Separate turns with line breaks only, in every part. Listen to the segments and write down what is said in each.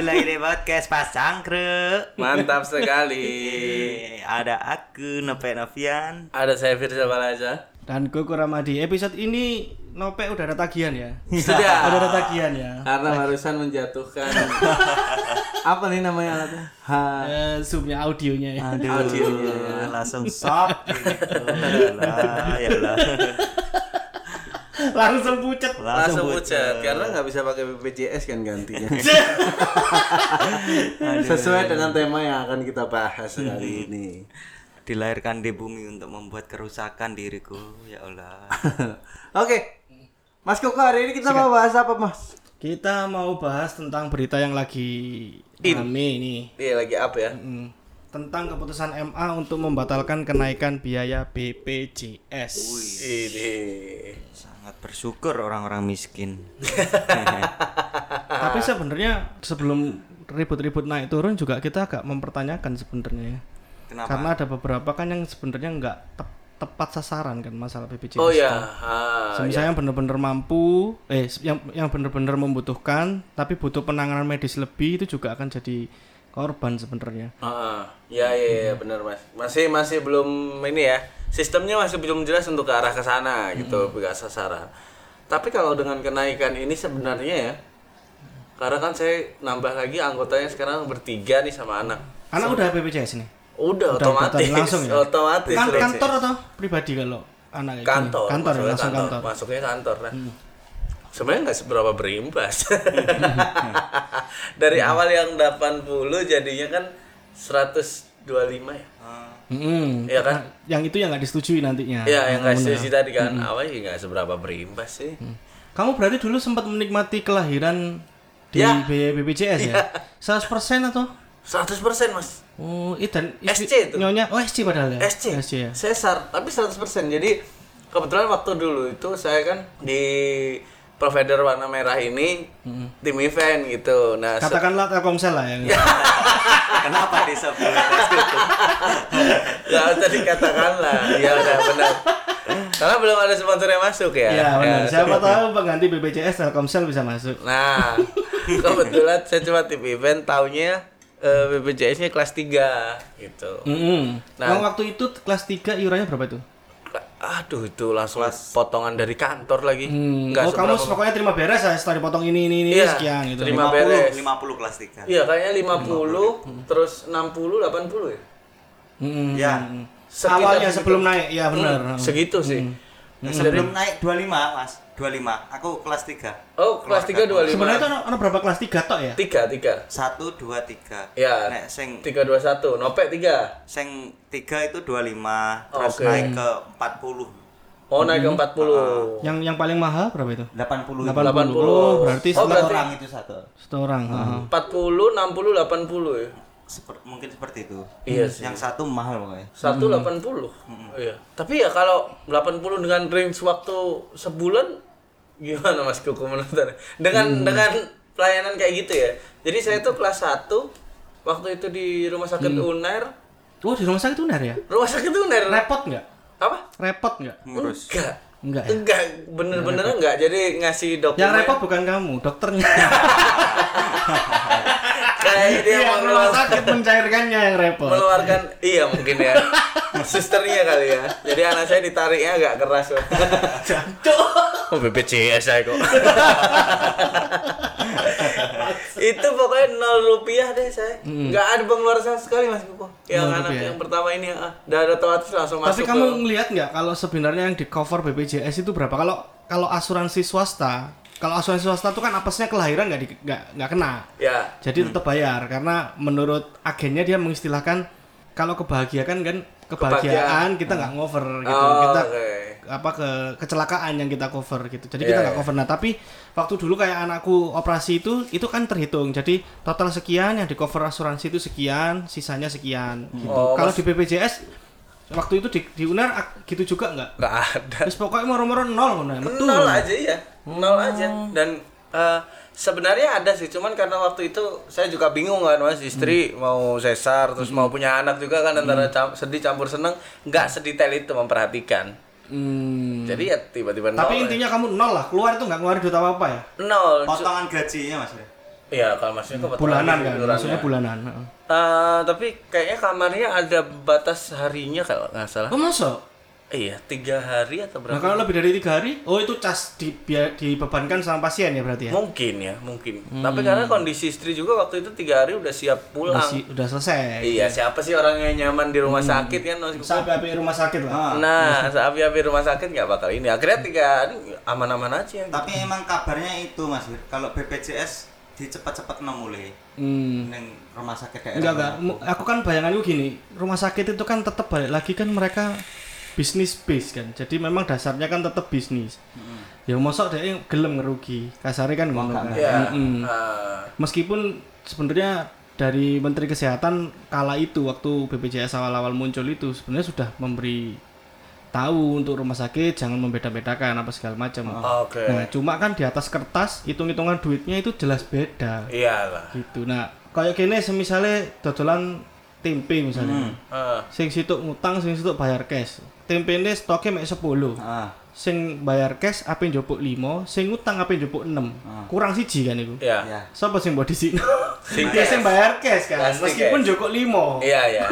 kembali lagi di podcast Pasang Kruk.
Mantap sekali.
Ada aku Nope Novian.
Ada saya Firza Balaja.
Dan Koko Ramadi. Episode ini Nope udah ada tagihan ya.
Sudah.
Udah ada tagihan ya.
Karena barusan menjatuhkan apa nih namanya alatnya? Ha.
Eh, zoomnya audionya ya.
Aduh,
Audionya.
langsung stop. Gitu. Yalah, yalah.
Langsung pucet.
Langsung pucat karena nggak bisa pakai BPJS kan gantinya. Sesuai dengan tema yang akan kita bahas kali ini.
Dilahirkan di bumi untuk membuat kerusakan diriku. Ya Allah.
Oke. Mas Koko hari ini kita mau bahas apa, Mas?
Kita mau bahas tentang berita yang lagi rame nih.
Iya, lagi apa ya?
Hmm. Tentang keputusan MA untuk membatalkan kenaikan biaya BPJS.
Ini.
Sangat bersyukur orang-orang miskin.
Tapi sebenarnya sebelum ribut-ribut naik turun juga kita agak mempertanyakan sebenarnya ya.
Kenapa?
Karena ada beberapa kan yang sebenarnya nggak tep- tepat sasaran kan masalah BPJS.
Oh ya.
kan.
Ah,
Misalnya yang benar-benar mampu, eh yang yang benar-benar membutuhkan, tapi butuh penanganan medis lebih itu juga akan jadi korban sebenarnya.
Ah, ya ya ya benar mas. Masih masih belum ini ya. Sistemnya masih belum jelas untuk ke arah ke sana gitu, ke sasaran. Tapi kalau dengan kenaikan ini sebenarnya ya, karena kan saya nambah lagi anggotanya sekarang bertiga nih sama anak.
Anak udah BPJS nih.
Udah,
Udah
otomatis,
langsung ya?
otomatis.
Kan, kantor atau pribadi kalau anak
kantor,
kantor ya,
masuknya
langsung
kantor,
kantor. Hmm.
masuknya kantor lah. Sebenarnya nggak seberapa berimbas. Dari
Hmm.
awal yang 80 jadinya kan 125 ya.
Mm-mm.
Iya kan?
Yang itu yang nggak disetujui nantinya.
Iya, yang nggak setuju tadi kan. Awalnya nggak seberapa berimbas sih.
Kamu berarti dulu sempat menikmati kelahiran di
Ya.
BPJS ya? 100% atau?
100% mas.
Oh, itu dan
SC itu.
Nyonya, oh SC padahal ya?
SC.
SC ya.
Sesar, tapi 100%. Jadi kebetulan waktu dulu itu saya kan di provider warna merah ini tim event gitu. Nah,
Katakanlah Telkomsel lah ya.
Kenapa disebut
ya usah dikatakan lah. Ya udah benar. Karena belum ada sponsor yang masuk ya.
Iya benar.
Ya,
Siapa tahu pengganti BPJS Telkomsel bisa masuk.
Nah, kebetulan saya cuma tim event taunya eh, BPJS-nya kelas 3 gitu.
Mm
Nah.
Waktu itu kelas 3 iurannya berapa itu?
Aduh itu langsung potongan dari kantor lagi.
Hmm.
Nggak
oh, kamu pokoknya terima beres ya setelah dipotong ini ini ini
Iya,
sekian gitu.
terima
50,
beres.
50 kelas 3.
Iya kayaknya 50, terus 60, 80 ya.
Mm-mm.
Ya.
Sekitar
Awalnya
segitu.
sebelum naik, ya benar.
Hmm, segitu sih.
Nah, sebelum naik 25, Mas. 25. Aku kelas 3.
Oh, kelas 3 25.
Sebenarnya itu ada berapa kelas 3 tok ya?
3 3.
1 2 3.
Ya.
Nek sing
3 2 1. Nopek 3.
sing 3 itu 25, terus
Oke.
naik ke 40.
Oh, naik ke 40.
Yang yang paling mahal berapa itu?
80.
80. Oh, berarti
Oh,
satu
berarti-
orang itu satu.
satu orang. heeh.
40, 60, 80 ya.
Seper- mungkin seperti itu.
Iya sih.
Yang satu mahal pokoknya.
1 80. Iya. Tapi ya kalau 80 dengan range waktu sebulan gimana Mas Kuku menurut Anda? Dengan dengan pelayanan kayak gitu ya. Jadi saya tuh kelas 1 waktu itu di rumah sakit UNER.
Oh, di rumah sakit UNER ya?
Rumah sakit UNER.
Repot nggak?
Apa?
Repot nggak?
Ngurus.
Enggak.
Enggak ya?
Enggak, bener-bener enggak. Jadi ngasih dokumen.
Yang repot bukan kamu, dokternya.
kayak dia
Iya,
mau
rumah sakit mencairkannya yang repot.
mengeluarkan iya mungkin ya. Susternya kali ya. Jadi anak saya ditariknya agak keras oh BPJS saya kok. Itu pokoknya nol rupiah deh saya. Nggak ada pengeluaran sama sekali mas Kuko yang
Nol
anak
rupiah.
yang pertama ini ah, ada otomatis langsung
Tapi
masuk
kamu
ke
ngelihat nggak kalau sebenarnya yang di cover BPJS itu berapa? Kalau kalau asuransi swasta, kalau asuransi swasta itu kan apesnya kelahiran nggak di- nggak nggak kena.
ya
Jadi tetap bayar karena menurut agennya dia mengistilahkan kalau kebahagiaan kan kebahagiaan kita nggak ngover gitu.
Oh,
kita
oke.
apa ke kecelakaan yang kita cover gitu. Jadi kita
Iya,
nggak
iya.
cover. Nah, tapi waktu dulu kayak anakku operasi itu itu kan terhitung. Jadi total sekian yang di cover asuransi itu sekian, sisanya sekian gitu.
Oh,
Kalau di BPJS waktu itu di, di UNER gitu juga nggak?
nggak ada
Terus pokoknya moro-moro nol ngono ya, metu.
nol aja ya nol aja dan eh, sebenarnya ada sih cuman karena waktu itu saya juga bingung kan mas istri mau sesar terus mau punya anak juga kan antara cam- sedih campur seneng nggak sedetail itu memperhatikan
Hmm.
jadi ya tiba-tiba nol
Tapi
ya.
intinya kamu nol lah, keluar itu nggak ngeluarin duit apa-apa ya?
nol
Potongan gajinya Mas. ya?
Iya, kalau maksudnya kebetulan
bulanan kan
iurannya.
maksudnya bulanan heeh.
Eh, tapi kayaknya kamarnya ada batas harinya kalau nggak salah.
oh masa
Iya, tiga hari atau
nah
berapa?
kalau lebih dari tiga hari oh itu cas di, biar dibebankan sama pasien ya berarti ya
Mungkin ya, mungkin.
Hmm.
Tapi karena kondisi istri juga waktu itu tiga hari udah siap pulang.
Masih, udah selesai
Iya, siapa sih orang yang nyaman di rumah sakit kan?
sampai rumah sakit lah
Nah, seapi-api rumah sakit nggak bakal ini. Akhirnya tiga hari aman-aman aja.
Tapi emang kabarnya itu Mas kalau BPJS dicepat-cepat mulai
hmm.
neng rumah sakit daerah.
Enggak enggak, Mu- aku kan bayanganku gini, rumah sakit itu kan tetap balik lagi kan mereka bisnis base kan. Jadi memang dasarnya kan tetap bisnis. Ya mosok dia gelem ngerugi. Kasarnya kan ngono kan.
Iya.
Mm-mm.
ah,
Meskipun sebenarnya dari Menteri Kesehatan kala itu waktu BPJS awal-awal muncul itu sebenarnya sudah memberi tahu untuk rumah sakit jangan membeda-bedakan apa segala macam.
Oke.
Nah, cuma kan di atas kertas hitung-hitungan duitnya itu jelas beda.
Iyalah.
gitu. Nah kayak gini semisalnya dodolan tempe misalnya.
Ah,
sing situ ngutang sing situ bayar cash. Tempe ini stoknya mek 10
Ah,
sing bayar cash apa yang jopuk 5 sing ngutang apa yang jopuk 6 kurang siji kan itu
Iya.
ya.
siapa sing buat di sini
Sing
dia sing bayar cash kan?
Pasti
meskipun jopuk 5
Iya, iya.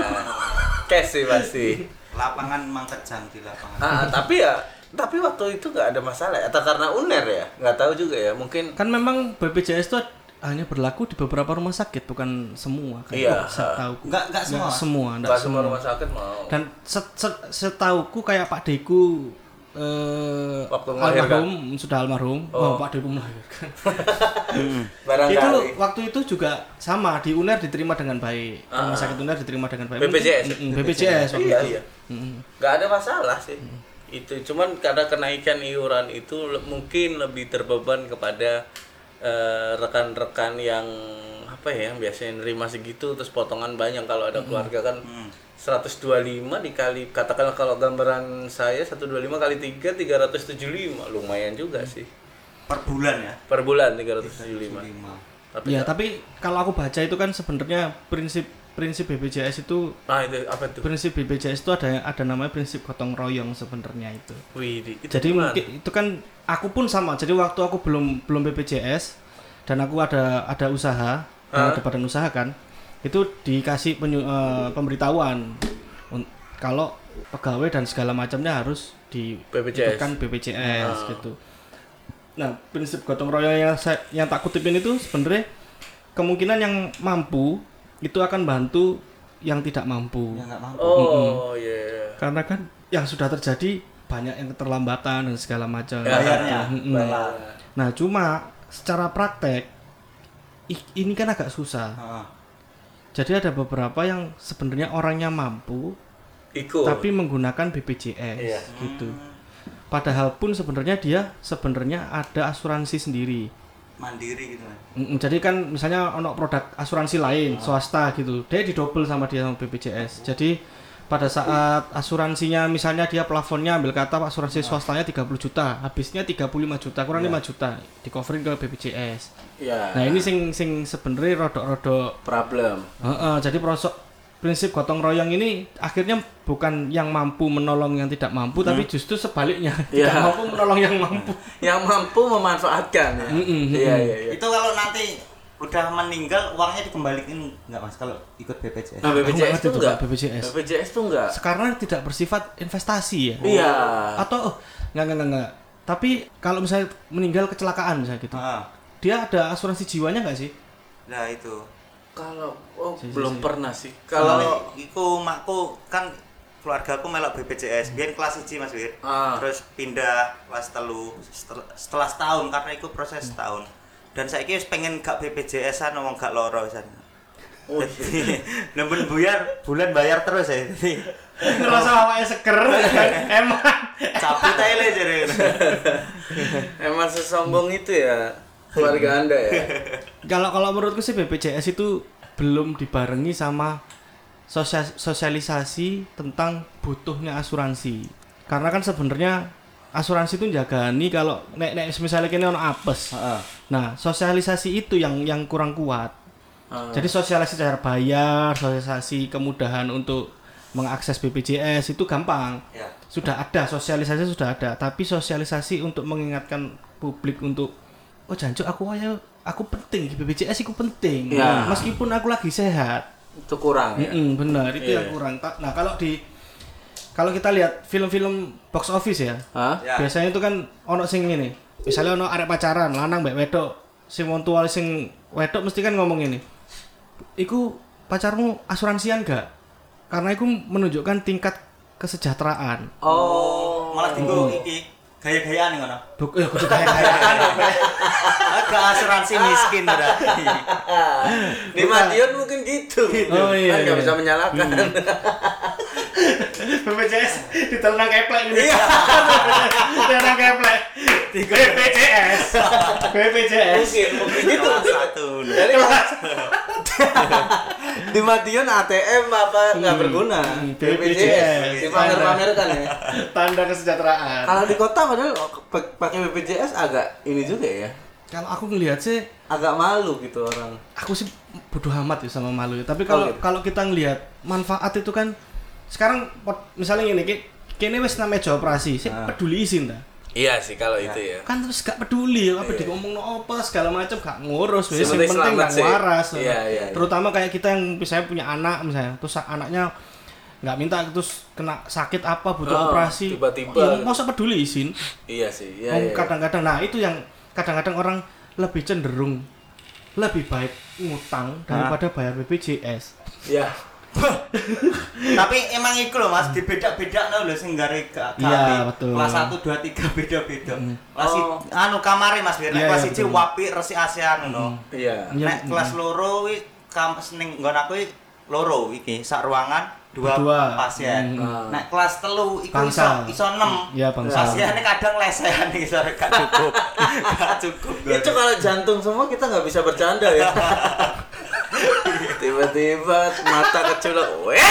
Cash sih pasti.
Lapangan mang kejang di lapangan.
Ah, tapi ya tapi waktu itu nggak ada masalah atau karena uner ya nggak tahu juga ya mungkin
kan memang BPJS itu hanya berlaku di beberapa rumah sakit bukan semua kan
Iya.
saya tahu
Enggak enggak semua.
Nggak semua nggak
nggak semua rumah sakit mau
dan set, set- setauku kayak Pak Deku eh
Waktu
almarhum sudah almarhum. Oh, Pak Deku melahirkan
barangkali.
Itu waktu itu juga sama di UNER diterima dengan baik. Rumah sakit UNER diterima dengan baik.
BPJS?
Mungkin- mm, BPJS waktu
iya
itu.
iya.
Mm.
nggak ada masalah sih. Itu cuman karena kenaikan iuran itu le- mungkin lebih terbeban kepada eh, rekan-rekan yang apa ya yang biasanya nerima segitu terus potongan banyak kalau ada keluarga kan 125 dikali katakanlah kalau gambaran saya 125 kali 3 375 lumayan juga sih.
Per bulan ya.
per bulan 375
Lima.
tapi
ya tapi kalau aku baca itu kan sebenarnya prinsip prinsip BPJS itu
nah itu apa tuh
prinsip BPJS itu ada ada namanya prinsip gotong royong sebenarnya itu.
Wih, di- itu
jadi
gimana?
mungkin itu kan aku pun sama. Jadi waktu aku belum belum BPJS dan aku ada ada usaha ada badan usaha kan itu dikasih penyu, eh, pemberitahuan kalau pegawai dan segala macamnya harus di
BPJS.
kan BPJS gitu nah prinsip gotong royong yang saya yang tak kutipin itu sebenarnya kemungkinan yang mampu itu akan bantu yang tidak mampu
Ya enggak mampu.
oh iya
karena kan yang sudah terjadi banyak yang keterlambatan dan segala macam
Bayarnya.
Mm-mm. nah cuma secara praktek ini kan agak susah
Heeh.
Jadi ada beberapa yang sebenarnya orangnya mampu
ikut.
tapi menggunakan BPJS
Iya.
gitu. Padahal pun sebenarnya dia sebenarnya ada asuransi sendiri.
Mandiri gitu kan.
Jadi kan misalnya ono produk asuransi lain swasta gitu. Dia didobel sama dia sama BPJS jadi pada saat asuransinya misalnya dia plafonnya ambil kata asuransi swastanya 30 juta habisnya 35 juta kurang 5 juta di coverin ke BPJS
ya
nah ini sing sing sebenarnya rodok-rodok
problem.
Heeh, jadi prosok prinsip gotong royong ini akhirnya bukan yang mampu menolong yang tidak mampu tapi justru sebaliknya tidak
Iya.
mampu menolong yang mampu.
Yang mampu memanfaatkan ya. Iya iya iya.
Itu kalau nanti udah meninggal uangnya dikembalikan enggak Mas kalau ikut BPJS?
nah
nggak
BPJS tuh, enggak
BPJS.
BPJS tuh enggak
sekarang tidak bersifat investasi ya
iya
atau oh, nggak nggak nggak nggak tapi kalau misalnya meninggal kecelakaan misalnya gitu
Heeh.
dia ada asuransi jiwanya nggak sih
Nah itu.
kalau oh,
Si, si,
belum
si.
pernah sih
Kalau
kalau
iku makku kan keluarga aku melok BPJS, biar kelas 1 Mas Wir.
Ah.
Terus pindah kelas telu setelah, setelah setahun karena itu proses setahun. Dan saya wis pengen gak BPJS-an ngomong gak loro san.
Oh,
Jadi nemen buyar bulan bayar terus ya.
Ngerasa awalnya seger emang
cabut aja lah jadi.
emang sesombong itu ya keluarga anda ya
kalau kalau menurutku sih BPJS itu belum dibarengi sama sosia- sosialisasi tentang butuhnya asuransi karena kan sebenarnya asuransi itu jagani kalau nek nek misalnya kini ono apes
Heeh.
nah sosialisasi itu yang yang kurang kuat
Ah.
Jadi sosialisasi cara bayar, sosialisasi kemudahan untuk mengakses BPJS itu gampang.
Ya.
Sudah ada, sosialisasi sudah ada, tapi sosialisasi untuk mengingatkan publik untuk oh jancuk aku ayo aku penting BPJS itu penting
Ya.
meskipun aku lagi sehat
Itu kurang ya.
Mm-mm, benar itu
Iya.
yang kurang Ta- nah kalau di kalau kita lihat film-film box office ya
Hah?
Ya.
biasanya itu kan ono sing ini misalnya ono arek pacaran lanang mbak wedok sing wong tua sing wedok mesti kan ngomong ini iku pacarmu asuransian gak karena itu menunjukkan tingkat kesejahteraan
Oh.
Malah tinggal iki gaya-gayaan ngono.
Buk, ya kudu kaya-kayaan
Agak asuransi miskin berarti.
Di Madiun mungkin gitu.
Oh, iya,
Kan nggak
iya.
bisa menyalahkan.
BPJS ditenang keplek ini ditenang keplek BPJS BPJS
Mungkin, mungkin gitu.
Satu.
Jadi di Madiun ATM apa nggak berguna.
Hmm,
BPJS.
BPJS.
Dipamer-pamerkan ya.
tanda kesejahteraan
Kalau di kota padahal pak- pakai BPJS agak ini juga ya.
kalau aku ngelihat sih
Agak malu gitu orang.
aku sih bodoh amat ya sama malu ya. Tapi kalau
Oh, gitu.
kalau kita ngelihat manfaat itu kan sekarang misalnya gini, ki- kini wes namanya meja operasi, sih
Ah.
peduli izin dah.
Iya sih kalau itu ya.
Kan terus gak peduli apa
Iya.
diomong no apa segala macam gak ngurus, wes
Yang penting
gak waras.
Iya, iya, iya.
Terutama kayak kita yang misalnya punya anak misalnya, terus anaknya nggak minta terus kena sakit apa butuh
Oh,
operasi
tiba-tiba.
ya, mau peduli izin
Iya sih. Iya,
Oh,
iya.
kadang-kadang nah itu yang kadang-kadang orang lebih cenderung lebih baik ngutang daripada bayar BPJS.
Iya.
Tapi emang iku loh Mas, dibeda-beda lho sing gare ke
Iya, betul.
Kelas 1 2 3 beda-beda. Kelas i-
Oh.
anu kamare Mas, biar
Iya,
kelas
iya,
1
betul.
wapi resi ASEAN ngono.
Iya.
Iya,
Nek kelas loro kuwi kam ning nggon aku iki loro iki sak ruangan dua,
Dua.
pasien.
Hmm.
Nek kelas telu iku iso iso 6.
Iya, bangsal.
Pasiennya kadang lesehan iki sore gak cukup. gak cukup.
Itu kalau jantung semua kita nggak bisa bercanda ya. Tiba-tiba mata keculek, weh.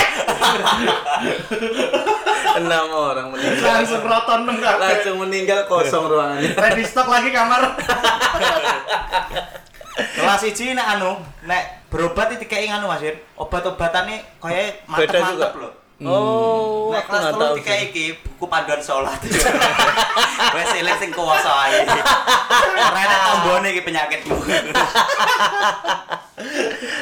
Enam orang meninggal.
Langsung roton kabeh.
Langsung meninggal kosong ruangannya.
Ready stock lagi kamar.
Kelas 1 nek anu, nek berobat iki dikei anu Mas Ir. Obat-obatane kaya
Beda juga.
mantep-mantep lho.
Oh,
Nek kelas telu
tahu
dikei
sih.
iki buku panduan sholat. Wes eling sing kuwasa ae. Ora enak tombone iki penyakitmu.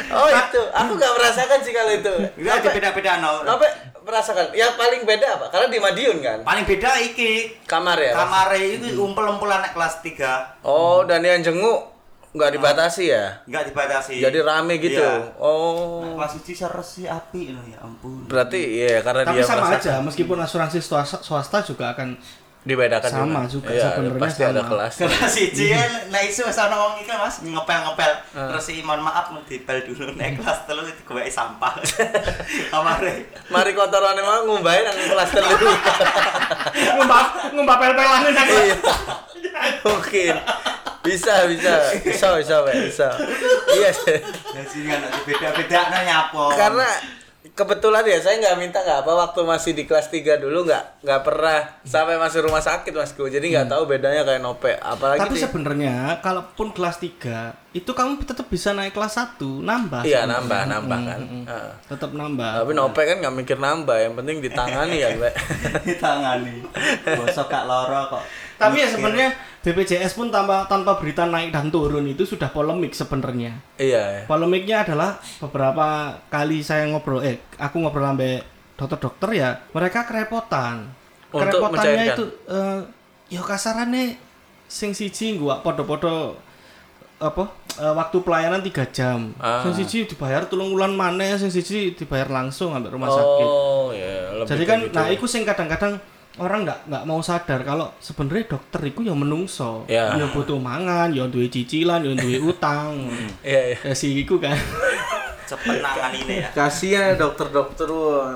Oh itu, aku nggak merasakan sih kalau itu.
Enggak
Apa-
beda-beda no.
Apa merasakan? Yang paling beda apa? Karena di Madiun kan.
Paling beda iki
Kamar ya. Mas?
kamare itu umpel-umpelan nek kelas 3.
Oh, dan yang jenguk nggak dibatasi ya?
Enggak dibatasi.
Jadi rame gitu.
Iya.
Oh.
Nek kelas 1 seres sih api loh ya ampun.
Berarti iya karena
Tapi
dia
sama
merasakan.
aja, meskipun asuransi swasta, swasta juga akan
dibedakan
Sama juga,
Iya,
sebenarnya
pasti ada
sama.
kelas
Kelas 1 kan nek iso wis ana wong iki Mas ngepel-ngepel. Terus si mohon maaf mau dipel dulu nek kelas 3 itu gue sampah. Kamare.
mari kotorannya mah ngumbahin nang kelas telu
ngumbap ngumbap pel-pelan nang
Iya. mungkin bisa bisa bisa bisa bisa iya sih.
Jadi kan beda-beda nyapo.
karena kebetulan ya saya nggak minta nggak apa waktu masih di kelas 3 dulu nggak nggak pernah sampai masuk rumah sakit masku jadi nggak tahu bedanya kayak nope apalagi
Tapi sebenarnya kalaupun kelas 3 itu kamu tetap bisa naik kelas 1, nambah.
iya nambah nambah kan
Mm, mm, mm.
Heeh.
Tetap nambah.
tapi nope kan nggak mikir nambah yang penting ditangani kan Pak
ditangani. Bosok gak loro kok.
Tapi ya sebenarnya BPJS pun tanpa tanpa berita naik dan turun itu sudah polemik sebenarnya.
iya ya.
Polemiknya adalah beberapa kali saya ngobrol eh aku ngobrol sampai dokter-dokter ya, mereka kerepotan.
Untuk
Kerepotannya
mencairkan.
itu eh ya kasarannya sing siji gua podo-podo apa eh, waktu pelayanan tiga jam.
Ah.
Sing siji dibayar tulung wulan maneh, sing siji dibayar langsung sampai rumah sakit.
oh ya lebih
Jadi kan
gitu.
nah iku sing kadang-kadang orang nggak nggak mau sadar kalau sebenarnya dokter itu ya menungso,
Ya.
ya butuh mangan, ya duwe cicilan, ya duwe utang.
iya iya
ya si iku kan.
Cepet nangani ya.
Kasihan dokter-dokter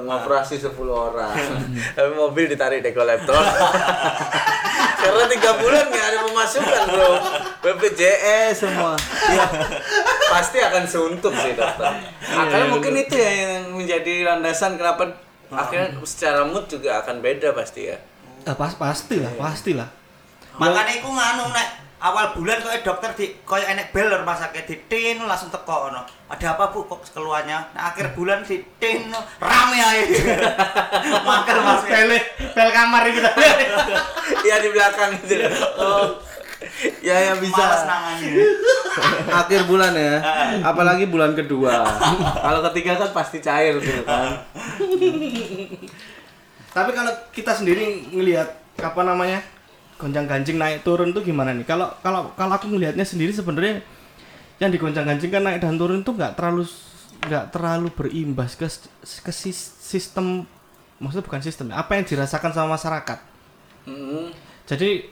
ngoperasi 10 orang. Tapi mobil ditarik deko laptop. Karena tiga bulan nggak ada pemasukan bro. BPJS semua. Ya, pasti akan suntuk sih dokter. Akhirnya mungkin itu ya yang menjadi landasan kenapa akhirnya secara mood juga akan beda pasti ya.
Ah, pas pasti lah, pasti lah.
Makanya iku nganu nek awal bulan kok dokter di koyo enek bel rumah sakit di tin langsung teko ono. Ada apa Bu kok keluarnya? Nah, akhir bulan di tin rame ae. Makan Mas.
Bel bel kamar kita.
Iya di belakang itu. Oh. Ya ya bisa.
Males.
Akhir bulan ya. Apalagi bulan kedua. Kalau ketiga kan pasti cair gitu kan.
Tapi kalau kita sendiri ngelihat apa namanya gonjang ganjing naik turun tuh gimana nih? Kalau kalau kalau aku ngelihatnya sendiri sebenarnya yang digoncang ganjing kan naik dan turun tuh nggak terlalu nggak terlalu berimbas ke ke sis- sistem maksudnya bukan sistem ya, apa yang dirasakan sama masyarakat.
Mm.
Jadi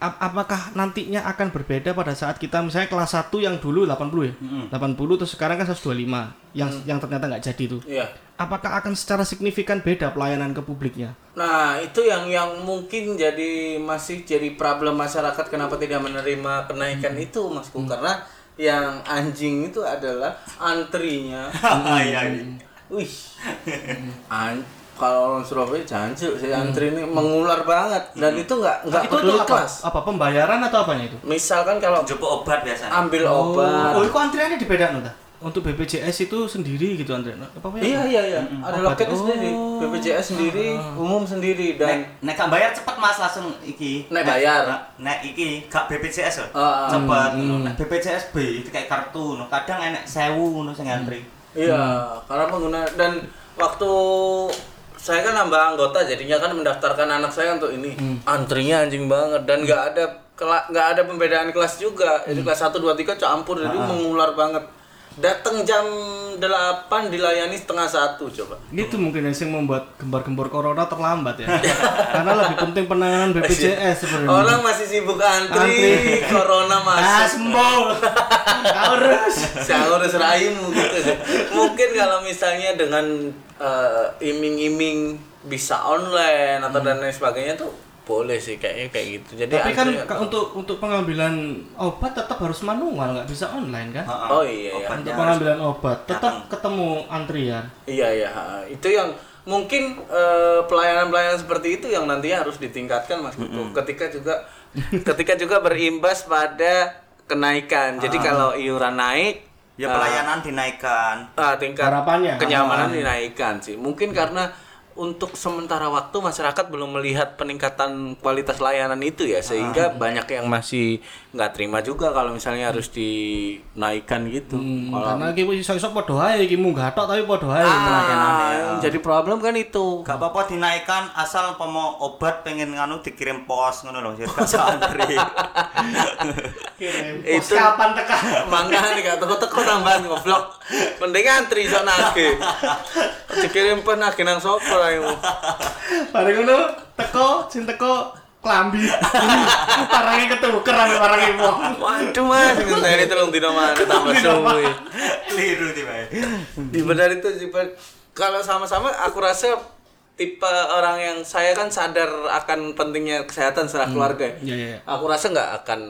ap- apakah nantinya akan berbeda pada saat kita misalnya kelas 1 yang dulu 80 ya? 80 terus sekarang kan 125 yang yang ternyata nggak jadi tuh.
Iya.
Apakah akan secara signifikan beda pelayanan ke publiknya?
Nah, itu yang yang mungkin jadi masih jadi problem masyarakat kenapa tidak menerima kenaikan itu, Masku. Karena yang anjing itu adalah antrinya.
Iya. iya.
Wih. An kalau orang Surabaya jancuk sih antri ini mengular banget dan itu nggak nggak
itu
peduli
tuh apa?
kelas.
Apa pembayaran atau apanya itu?
Misalkan kalau
Jupuk obat biasanya.
ambil obat.
Oh, itu antriannya dibedakan ta? Untuk BPJS itu sendiri gitu antrian. Apa apa ya?
Iya iya iya, ada
Obat.
loketnya
Oh.
sendiri, BPJS sendiri, umum sendiri dan
Nek nek gak bayar cepet Mas langsung iki.
Nek bayar.
Nek iki gak BPJS loh.
Ah, ah.
cepet ngono. Nek BPJS B itu kayak kartu ngono. Kadang enek 1000 ngono sing ngantri.
Iya, karena pengguna dan waktu saya kan nambah anggota jadinya kan mendaftarkan anak saya untuk ini. Antrinya anjing banget dan nggak ada nggak ada pembedaan kelas juga. Jadi kelas 1 2 3 campur jadi mengular banget. Datang jam 8 dilayani setengah satu coba.
Gitu mungkin yang membuat gembar-gembor corona terlambat ya. Karena lebih penting penanganan BPJS sebenarnya.
Orang masih sibuk antri,
Antri.
corona
Ah,
masuk.
sembuh. Harus.
Saya urus raimu gitu. Mungkin kalau misalnya dengan eh, iming-iming bisa online atau dan lain sebagainya tuh boleh sih kayaknya kayak gitu. Jadi
Tapi kan ka- untuk untuk pengambilan obat tetap harus manual, nggak bisa online kan?
Heeh.
Oh iya iya.
Untuk pengambilan obat tetap
datang.
ketemu antrian.
Iya iya, itu yang mungkin eh, pelayanan-pelayanan seperti itu yang nantinya harus ditingkatkan Mas Kuku. Ketika juga ketika juga berimbas pada kenaikan. Jadi kalau iuran naik
Ya pelayanan dinaikkan.
ah, tingkat
Harapannya.
kenyamanan dinaikkan sih. Mungkin karena untuk sementara waktu masyarakat belum melihat peningkatan kualitas layanan itu ya sehingga banyak yang masih nggak terima juga kalau misalnya harus dinaikkan gitu.
Hmm,
Kalau-
karena iki wis iso-iso padha ae iki munggah tok tapi padha ae.
Ah, yang jadi problem kan itu.
Gak apa-apa dinaikkan asal pomo obat pengen nganu dikirim pos ngono loh. Jadi gak usah antri.
Kirim.
Itu-
kapan tekan?
Mangga nih gak teko-teko tambahan goblok. Mending antri sok nage. Dikirim pun nage nang sapa lah iku.
Bareng ngono teko sing teko klambi. Parangnya ketuker ame parangnya wong.
Waduh mas, ngenteni telung dino mana tambah suwi.
Keliru tiba.
Di benar itu Pak. Kalau sama-sama aku rasa tipe orang yang saya kan sadar akan pentingnya kesehatan secara keluarga. ya.
Iya, iya.
Aku rasa nggak akan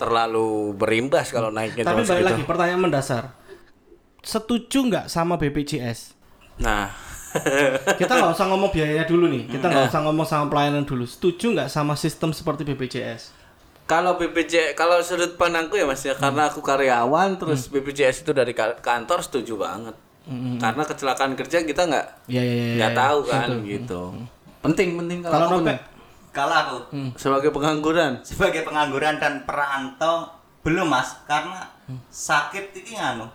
terlalu berimbas kalau naiknya
Tapi balik
segitu.
lagi pertanyaan mendasar. Setuju nggak sama BPJS?
Nah,
Kita nggak usah ngomong biayanya dulu nih. Kita nggak usah ngomong sama pelayanan dulu. Setuju nggak sama sistem seperti BPJS?
Kalau BPJ kalau sudut pandangku ya Mas ya karena aku karyawan terus BPJS itu dari ka- kantor setuju banget. Karena kecelakaan kerja kita nggak
Iya iya iya.
nggak tahu kan gitu. Penting penting kalau,
Kalau
aku.
Kalau aku
sebagai pengangguran.
sebagai pengangguran dan perantau belum mas karena sakit ini anu om,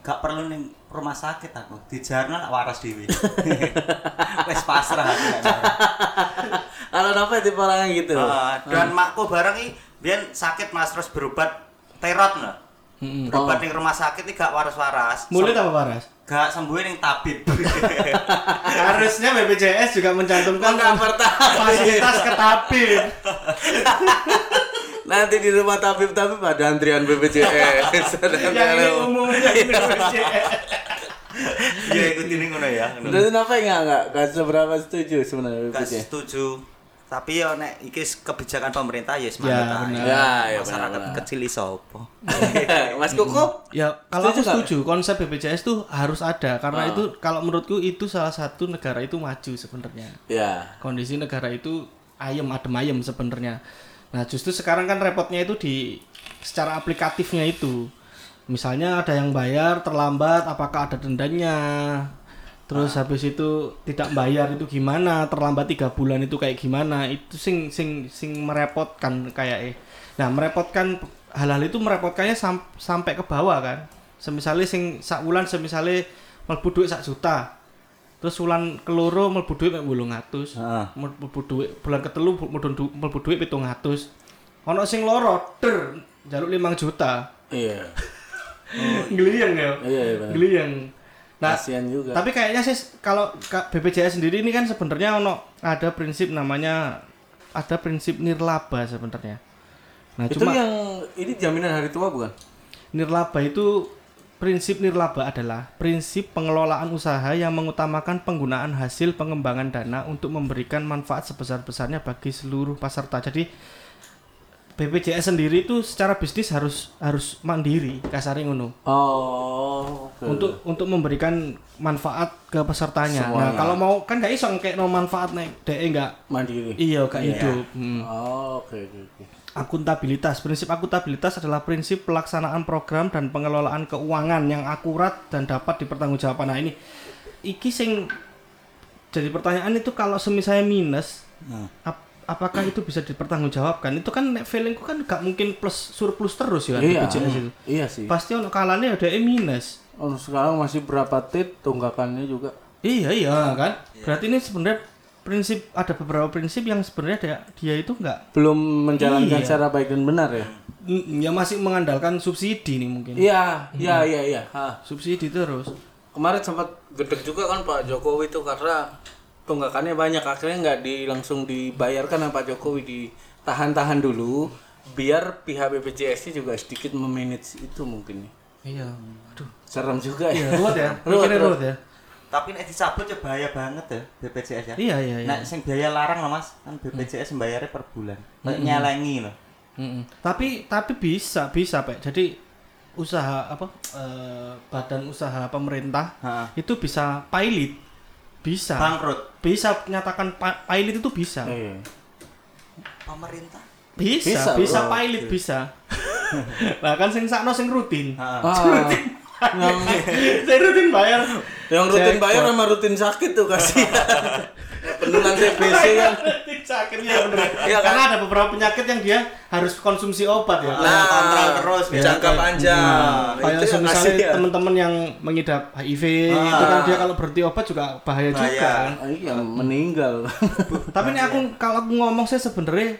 gak perlu nih rumah sakit aku. Di jarna nak waras dewi wes pasrah aku.
Kalau Nopek tipe orang yang gitu.
Heeh, dan makku bareng iki biyen sakit mas terus berobat terot no berobat ning rumah sakit iki gak waras-waras.
Mulut apa waras?
gak sembuh ning tabib.
Harusnya BPJS juga mencantumkan fasilitas ke tabib.
Nanti di rumah tabib-tabib ada antrian BPJS.
Yang ini umumnya ini BPJS.
ya ikuti ning ngono ya
Terus kenapa enggak enggak? Gak seberapa setuju sebenarnya
gak
BPJS.
setuju tapi ya nek iki kebijakan pemerintah ya
Ya,
semangat ae.
Ya, ya,
masyarakat
benar-benar.
kecil iso apa
Mas Kukup?
Ya, kalau
Setuju
aku setuju konsep BPJS tuh harus ada karena
Ah.
itu kalau menurutku itu salah satu negara itu maju sebenarnya.
Ya.
Kondisi negara itu ayem adem ayem sebenarnya. Nah, justru sekarang kan repotnya itu di secara aplikatifnya itu. Misalnya ada yang bayar terlambat, apakah ada dendanya? terus habis itu tidak bayar itu gimana? Terlambat tiga bulan itu kayak gimana? Itu sing sing sing merepotkan kayak eh. Nah merepotkan hal-hal itu merepotkannya sam- sampai ke bawah kan. Semisale sing sak wulan semisale mlebu duit sak juta terus wulan keloro mlebu duit mek 800
Heeh.
mlebu duit bulan ketelu mlebu duit 700 ono sing loro der jaluk 5 juta
Iya.
Geliyang ya.
Iya, iya.
Nah,
Kasihan juga.
tapi kayaknya sih kalau BPJS sendiri ini kan sebenarnya ono ada prinsip namanya ada prinsip nirlaba sebenarnya. Nah,
itu
cuma
yang ini jaminan hari tua bukan?
nirlaba itu prinsip nirlaba adalah prinsip pengelolaan usaha yang mengutamakan penggunaan hasil pengembangan dana untuk memberikan manfaat sebesar-besarnya bagi seluruh peserta. Jadi BPJS sendiri itu secara bisnis harus harus mandiri kasarnya ngono.
Oh, oke.
untuk untuk memberikan manfaat ke pesertanya. Nah,
Semuanya.
kalau mau kan nggak iso kayak no manfaat nih, DE nggak
mandiri.
iya kayak
Iya.
hidup. Hmm.
Oh, oke oke oke.
Akuntabilitas. Prinsip akuntabilitas adalah prinsip pelaksanaan program dan pengelolaan keuangan yang akurat dan dapat dipertanggungjawabkan. Nah, ini iki sing jadi pertanyaan itu kalau semisalnya minus
Hmm.
ap- apakah itu bisa dipertanggungjawabkan? Itu kan feelingku kan nggak mungkin plus surplus terus ya
Iya.
BPJS itu.
Iya sih.
Pasti ono kalane ada minus.
Oh, sekarang masih berapa tit tunggakannya juga.
Iya iya kan. Berarti ini sebenarnya prinsip ada beberapa prinsip yang sebenarnya dia, dia itu nggak
Belum menjalankan
Iya.
secara baik dan benar ya.
mm, ya masih mengandalkan subsidi nih mungkin.
Iya, iya, iya, iya. Ha.
Subsidi terus.
Kemarin sempat gedek juga kan Pak Jokowi itu karena tunggakannya banyak akhirnya nggak di langsung dibayarkan sama Pak Jokowi ditahan-tahan dulu biar pihak BPJS juga sedikit memanage itu mungkin nih.
Iya. Aduh.
Serem juga
Iya,
ya.
ruwet ya.
Ruwet, ruwet.
ruwet ya.
Tapi nek dicabut ya bahaya banget ya BPJS ya.
Iya iya iya.
Nek sing biaya larang loh Mas, kan BPJS membayarnya per bulan. Kayak nyelengi loh.
Mm-mm. Tapi tapi bisa bisa pak. Jadi usaha apa eh, badan usaha pemerintah
Heeh.
itu bisa pilot bisa
Bangkrut
bisa nyatakan pa- pilot itu bisa
Iya.
pemerintah.
bisa
Bisa,
bisa, pilot bisa nah kan sing sakno sing rutin
Heeh.
Ah, yang
sing rutin bayar
yang rutin
Jackpot.
bayar sama rutin sakit tuh kasih. Penurunan TBC kan.
Rutin sakit ya bener
Iya kan?
karena ada beberapa penyakit yang dia harus konsumsi obat ya
Nah, kontrol terus biar
jangka panjang.
Nah, kayak
itu
misalnya
ya.
teman-teman yang mengidap HIV
Ah.
itu kan dia kalau berhenti obat juga bahaya, juga
Bahaya.
kan.
Ah, Iya, meninggal.
Tapi ini aku kalau aku ngomong saya sebenarnya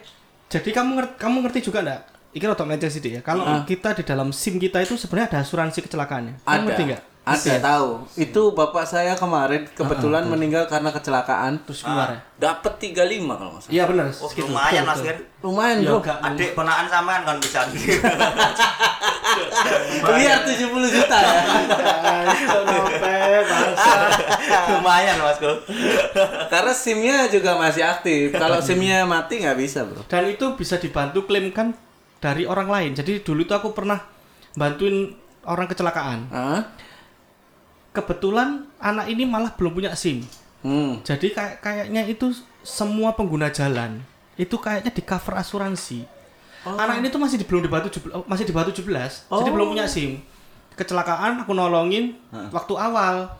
jadi kamu ngerti kamu ngerti juga enggak? Iki rada mecah sih ya. Kalau kita di dalam SIM kita itu sebenarnya ada asuransi kecelakaannya.
Ada
ngerti enggak?
ada tahu itu bapak saya kemarin kebetulan meninggal karena kecelakaan
Terus keluar ya.
dapat 35 kalau nggak salah
Iya benar.
Oh,
segitu.
lumayan Mas. Fir.
lumayan
Ya,
bro
enggak.
Adik ponaan sampean kan bisa.
biar 70 juta ya
lumayan Masku.
karena simnya juga masih aktif kalau simnya mati nggak bisa bro
Dan itu bisa dibantu klaimkan dari orang lain. Jadi dulu itu aku pernah bantuin orang kecelakaan.
Hah?
Kebetulan anak ini malah belum punya SIM.
hmm.
Jadi kayak kayaknya itu semua pengguna jalan itu kayaknya di cover asuransi. Anak ini tuh masih di, belum di batu jubel- masih di batu 17. Jadi
Oh.
belum punya SIM. Kecelakaan aku nolongin waktu awal.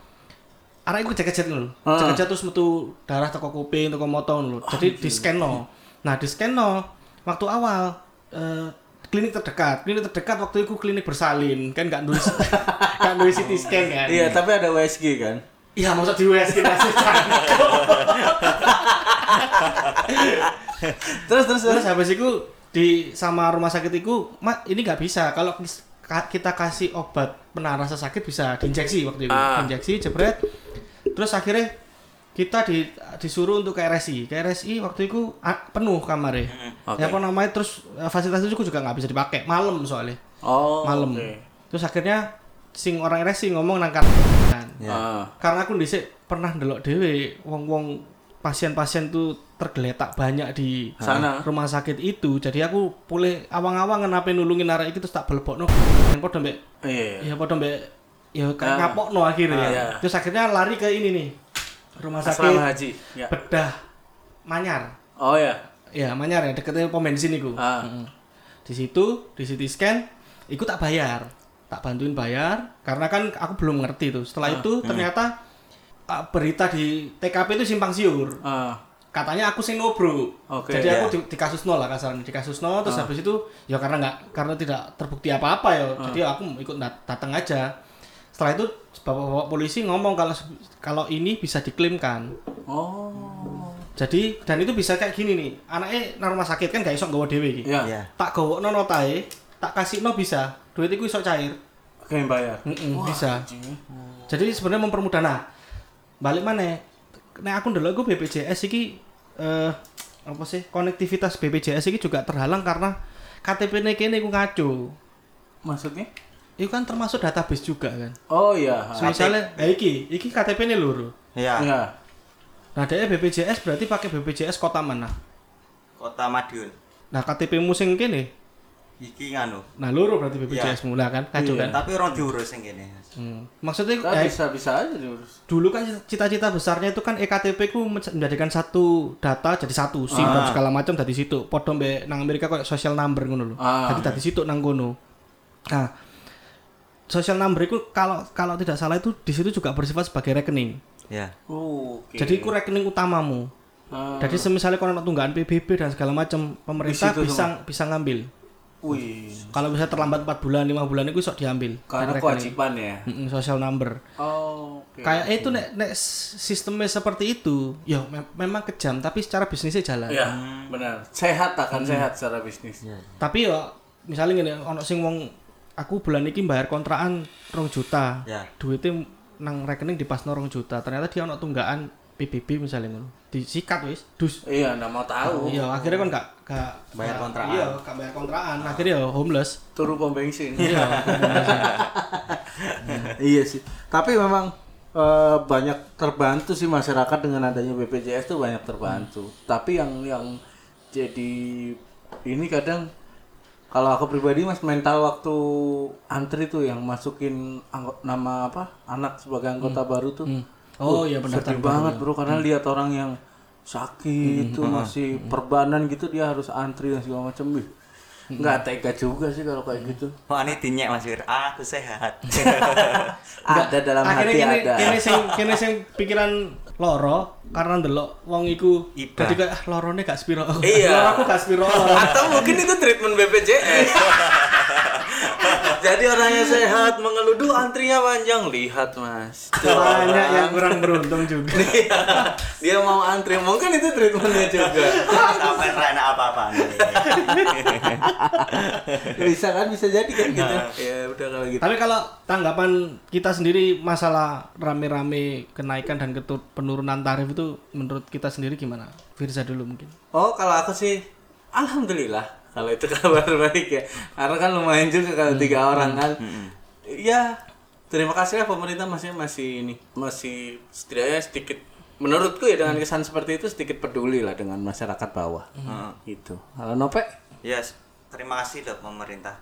Anak itu kejeket lho.
Heeh.
Kejeket terus metu darah teko kuping, teko moto lho. Jadi di scan no. Nah, di scan no waktu awal eh, klinik terdekat. Klinik terdekat waktu itu klinik bersalin. Kan nggak nulis nggak nulis CT scan kan.
iya tapi ada WSG kan
Iya, maksud di USG masih
terus terus
Terus habis itu di sama rumah sakit itu, mak ini nggak bisa. Kalau kita kasih obat penara rasa sakit bisa diinjeksi waktu itu,
Ah.
injeksi jebret. Terus akhirnya kita di, disuruh untuk ke RSI. Ke RSI waktu itu penuh kamarnya.
Oke.
Ya apa namanya terus eh, fasilitas itu juga nggak bisa dipakai malam soalnya.
oh
malam.
oke.
Terus akhirnya sing orang RSI ngomong nangkar kan.
Ah.
Karena aku dhisik pernah ndelok dhewe wong-wong pasien-pasien tuh tergeletak banyak di
Sana.
rumah sakit itu. Jadi aku boleh awang-awang ngenape nulungin arek iki terus tak belebokno. Yang padha mbek
iya
ya padha mbek ya kayak
Ah.
akhirnya.
Ah, iya.
Terus akhirnya lari ke ini nih. Rumah sakit
asrama haji ya
bedah Manyar.
oh ya
Ya, Manyar ya deketnya pom bensin iku.
Ah.
Mm. Di situ, di CT scan, iku tak bayar. Tak bantuin bayar karena kan aku belum ngerti tuh. Setelah itu ternyata ah, berita di TKP itu simpang siur.
Ah,
Katanya aku sing nobro.
Oke,
Jadi aku
ya.
di, di kasus nol lah kasarnya di kasus nol terus habis itu ya karena nggak karena tidak terbukti apa-apa ya. Jadi aku ikut dat- datang aja. Setelah itu bapak-bapak polisi ngomong kalau kalau ini bisa diklaimkan.
oh,
Jadi dan itu bisa kayak gini nih. Anaknya nang rumah sakit kan gak iso nggawa dhewe iki.
ya,
Iya.
Tak gawokno notae, tak kasih no bisa. Duit iku iso cair.
kayak bayar.
Mm-mm,
Wah,
bisa.
anjing.
Jadi sebenarnya mempermudah. Nah, balik mana? Nek aku ndelok iku BPJS iki eh apa sih? Konektivitas BPJS iki juga terhalang karena KTP ne kene iku ngaco.
Maksudnya?
Itu kan termasuk database juga kan.
Oh iya.
So, misalnya, eh, iki, iki KTP ne loro.
Iya.
Iya.
Nah, dia BPJS berarti pakai BPJS kota mana?
Kota Madiun.
Nah, KTP mu sing kene.
Iki nganu.
Nah, loro berarti BPJS mu lah kan, kacau
Iya.
kan.
Tapi orang diurus yang gini.
Hmm. Maksudnya
Nah,
eh,
bisa bisa aja diurus.
dulu kan cita-cita besarnya itu kan EKTP ku men- menjadikan satu data jadi satu SIM
Ah.
dan segala macam dari situ. Podo mbek nang Amerika kayak social number ngono lho.
Ah.
Jadi dari situ nang kono. Nah, social number itu kalau kalau tidak salah itu di situ juga bersifat sebagai rekening.
Ya.
Oke.
Jadi itu rekening utamamu.
Ah,
Jadi semisalnya kalau ada tunggakan PBB dan segala macam, pemerintah
situ
bisa bisa ngambil.
wih.
Kalau bisa terlambat 4 bulan, 5 bulan itu sok diambil.
Karena kewajiban ya.
Mm-mm, social number.
Oh, oke.
Kayak itu nek, nek sistemnya seperti itu, ya me- memang kejam tapi secara bisnisnya jalan.
Iya, benar. Sehat akan sehat secara bisnis.
Tapi ya misalnya gini, ono sing wong aku bulan ini bayar kontrakan rong juta.
Ya.
Duitnya nang rekening di pas rong juta. Ternyata dia ono tunggakan PBB misalnya ngono. Disikat wis, dus.
Iya, nggak mau tahu.
Iya, akhirnya kan gak gak
Bayar kontrakan.
Iya, gak bayar kontrakan. Akhirnya ya homeless.
Turu pom bensin.
Iya.
iya sih. Tapi memang eh, banyak terbantu sih masyarakat dengan adanya BPJS tuh banyak terbantu. Tapi yang yang jadi ini kadang kalau aku pribadi mas mental waktu antri tuh yang masukin anggo- nama apa anak sebagai anggota baru tuh
Oh iya benar.
sedih banget bro. Karena lihat orang yang sakit tuh masih perbanan gitu dia harus antri dan segala macam. Wih, nggak tega juga sih kalau kayak gitu
Wah ini dinyek Mas Wir. Ah, aku sehat.
ada dalam
akhirnya
hati
kene
ada
kene sing kene sing pikiran loro karena ndelok wong iku
Iba.
dadi kayak ah, lorone gak spiro.
Iya.
Loro aku gak spiro.
atau mungkin itu treatment BPJS jadi orangnya sehat mengeluh. "Duh, antrinya panjang. Lihat mas.
Banyak yang kurang beruntung juga.
dia mau antri. Mungkin itu treatmentnya juga.
Sampai enak apa-apa.
bisa kan? Bisa jadi kan gitu. Ya udah kalau gitu.
Tapi kalau tanggapan kita sendiri masalah rame-rame kenaikan dan ketur penurunan tarif itu menurut kita sendiri gimana? Firza dulu mungkin.
Oh, kalau aku sih alhamdulillah kalau itu kabar baik ya. Karena kan lumayan juga kalau tiga orang kan. Ya, terima kasih lah pemerintah masih masih ini masih setidaknya sedikit menurutku ya dengan kesan seperti itu sedikit peduli lah dengan masyarakat bawah. Gitu. Kalau Nope?
Yes. Terima kasih dok pemerintah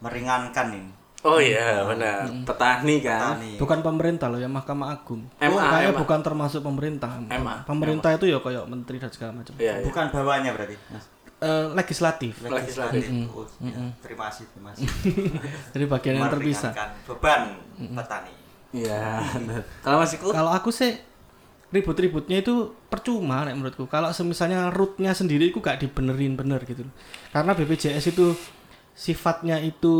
meringankan ini.
Oh iya, benar. Petani kan.
Tani.
Bukan pemerintah loh ya Mahkamah Agung.
MA,
Oh, kayaknya
MA.
bukan termasuk pemerintah.
MA.
Pemerintah itu ya kayak menteri dan segala macam.
Iya, iya.
Bukan bawahnya berarti. Mas.
Eh, legislatif.
Legislatif.
Oh, ya. Terima kasih, terima kasih.
Jadi bagian yang terpisah.
Beban petani.
Iya. Kalau Mas Iku?
Kalau aku sih ribut-ributnya itu percuma nek menurutku. Kalau semisalnya rootnya sendiri itu gak dibenerin bener gitu. Karena BPJS itu sifatnya itu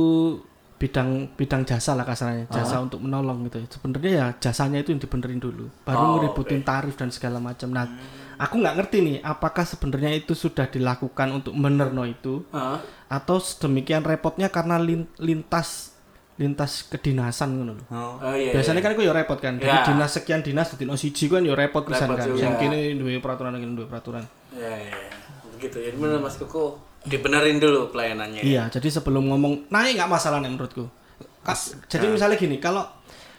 bidang bidang jasa lah kasarnya, jasa untuk menolong gitu. Sebenarnya ya jasanya itu yang dibenerin dulu. Baru
Oh,
ngeributin tarif dan segala macam. Nah, aku nggak ngerti nih apakah sebenarnya itu sudah dilakukan untuk menerno itu
Hah?
atau sedemikian repotnya karena lin- lintas lintas kedinasan ngono lho.
Oh.
Iya.
Biasanya kan aku ya repot kan. Dari
Ya.
dinas sekian dinas di siji kan ya repot pisan kan. Yang kini duwe peraturan yang duwe peraturan.
Iya, iya. iya. Begitu. Jadi benar Mas Kuku dibenerin dulu pelayanannya.
Iya, jadi sebelum ngomong naik nggak masalah nih menurutku. Kas- jadi misalnya gini, kalau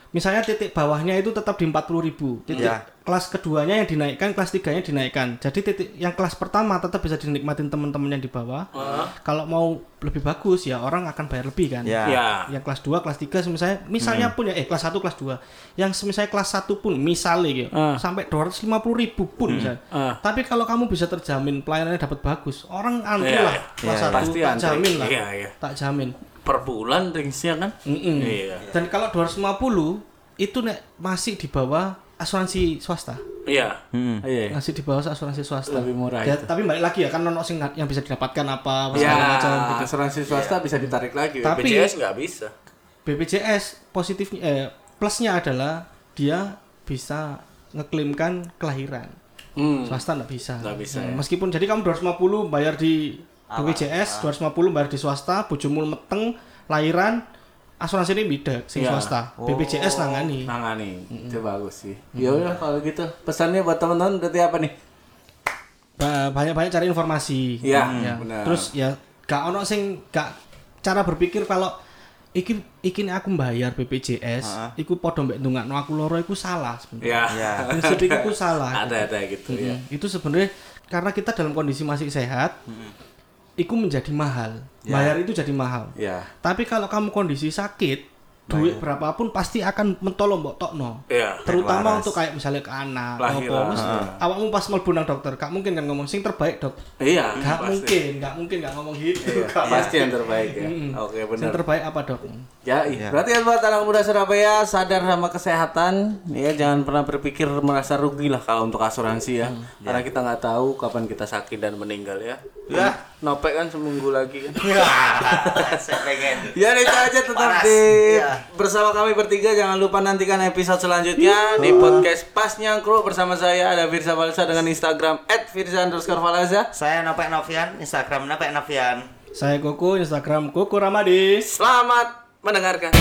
misalnya titik bawahnya itu tetap di 40.000 ribu, titik
Iya.
kelas keduanya yang dinaikkan, kelas tiganya dinaikkan. Jadi titik yang kelas pertama tetap bisa dinikmatin teman-teman yang di bawah. Kalau mau lebih bagus ya orang akan bayar lebih kan.
Ya.
Iya.
Yang kelas 2, kelas 3 misalnya misalnya pun ya eh kelas 1, kelas 2. Yang misalnya kelas 1 pun misalnya gitu,
Ah.
sampai 250.000 ribu pun misalnya.
Ah.
Tapi kalau kamu bisa terjamin pelayanannya dapat bagus, orang antri
Iya,
lah kelas
iya,
satu
pasti
tak
antri.
jamin lah.
Iya, iya.
Tak jamin.
Per bulan ringsnya kan?
Mm-mm.
Iya.
Dan kalau 250 itu nek masih di bawah asuransi swasta.
Iya.
Hmm.
Iya.
Masih di bawah asuransi swasta.
Lebih murah
Ya,
itu.
tapi balik lagi ya kan ono sing yang bisa didapatkan apa,
Ya,
macam gitu.
asuransi swasta bisa ditarik lagi.
Tapi-
BPJS nggak bisa.
BPJS positifnya eh plusnya adalah dia bisa ngeklaimkan kelahiran.
Hmm.
Swasta nggak bisa.
Nggak bisa,
Hmm,
ya.
Meskipun jadi kamu 250 bayar di BPJS, 250 bayar di swasta, bojomu meteng lahiran asuransi ini beda sing
Iya.
swasta. BPJS nangani.
Nangani. Itu bagus sih. Ya udah kalau gitu. Pesannya buat teman-teman berarti apa nih?
Ba- banyak-banyak cari informasi.
Iya,
Ya.
benar.
Terus ya gak ono sing gak cara berpikir kalau iki iki aku bayar BPJS, iku padha mbek ndongakno aku loro iku salah sebenarnya.
Ya.
Ya.
Prinsip iku salah.
Ada ada gitu ya.
Mm, Itu sebenarnya karena kita dalam kondisi masih sehat, itu menjadi mahal. Bayar itu jadi mahal.
Ya.
Tapi kalau kamu kondisi sakit, duit berapapun pasti akan mentolong mbok tokno.
Iya.
Terutama untuk kayak misalnya ke anak,
Lahiran.
apa, wis, awakmu pas mlebu nang dokter, gak mungkin kan ngomong sing terbaik dok.
Iya.
Gak
pasti.
mungkin, gak mungkin gak ngomong gitu.
Iya,
Gak
pasti yang terbaik ya.
Mm.
Oke
Sing
benar.
terbaik apa dok?
Ya, iya. berarti ya buat anak muda Surabaya sadar sama kesehatan, ya jangan pernah berpikir merasa rugi lah kalau untuk asuransi ya, karena kita nggak tahu kapan kita sakit dan meninggal ya.
Ya.
Nopek kan seminggu lagi kan.
Ya, saya pengen.
Ya itu aja tetap
Panas.
di
Iya.
bersama kami bertiga jangan lupa nantikan episode selanjutnya di podcast Pas Nyangkru bersama saya ada Firza Valsa dengan Instagram @firza_valaza.
Saya Nopek Novian, Instagram Nopek Novian.
Saya Koko, Instagram Koko Ramadi.
Selamat mendengarkan.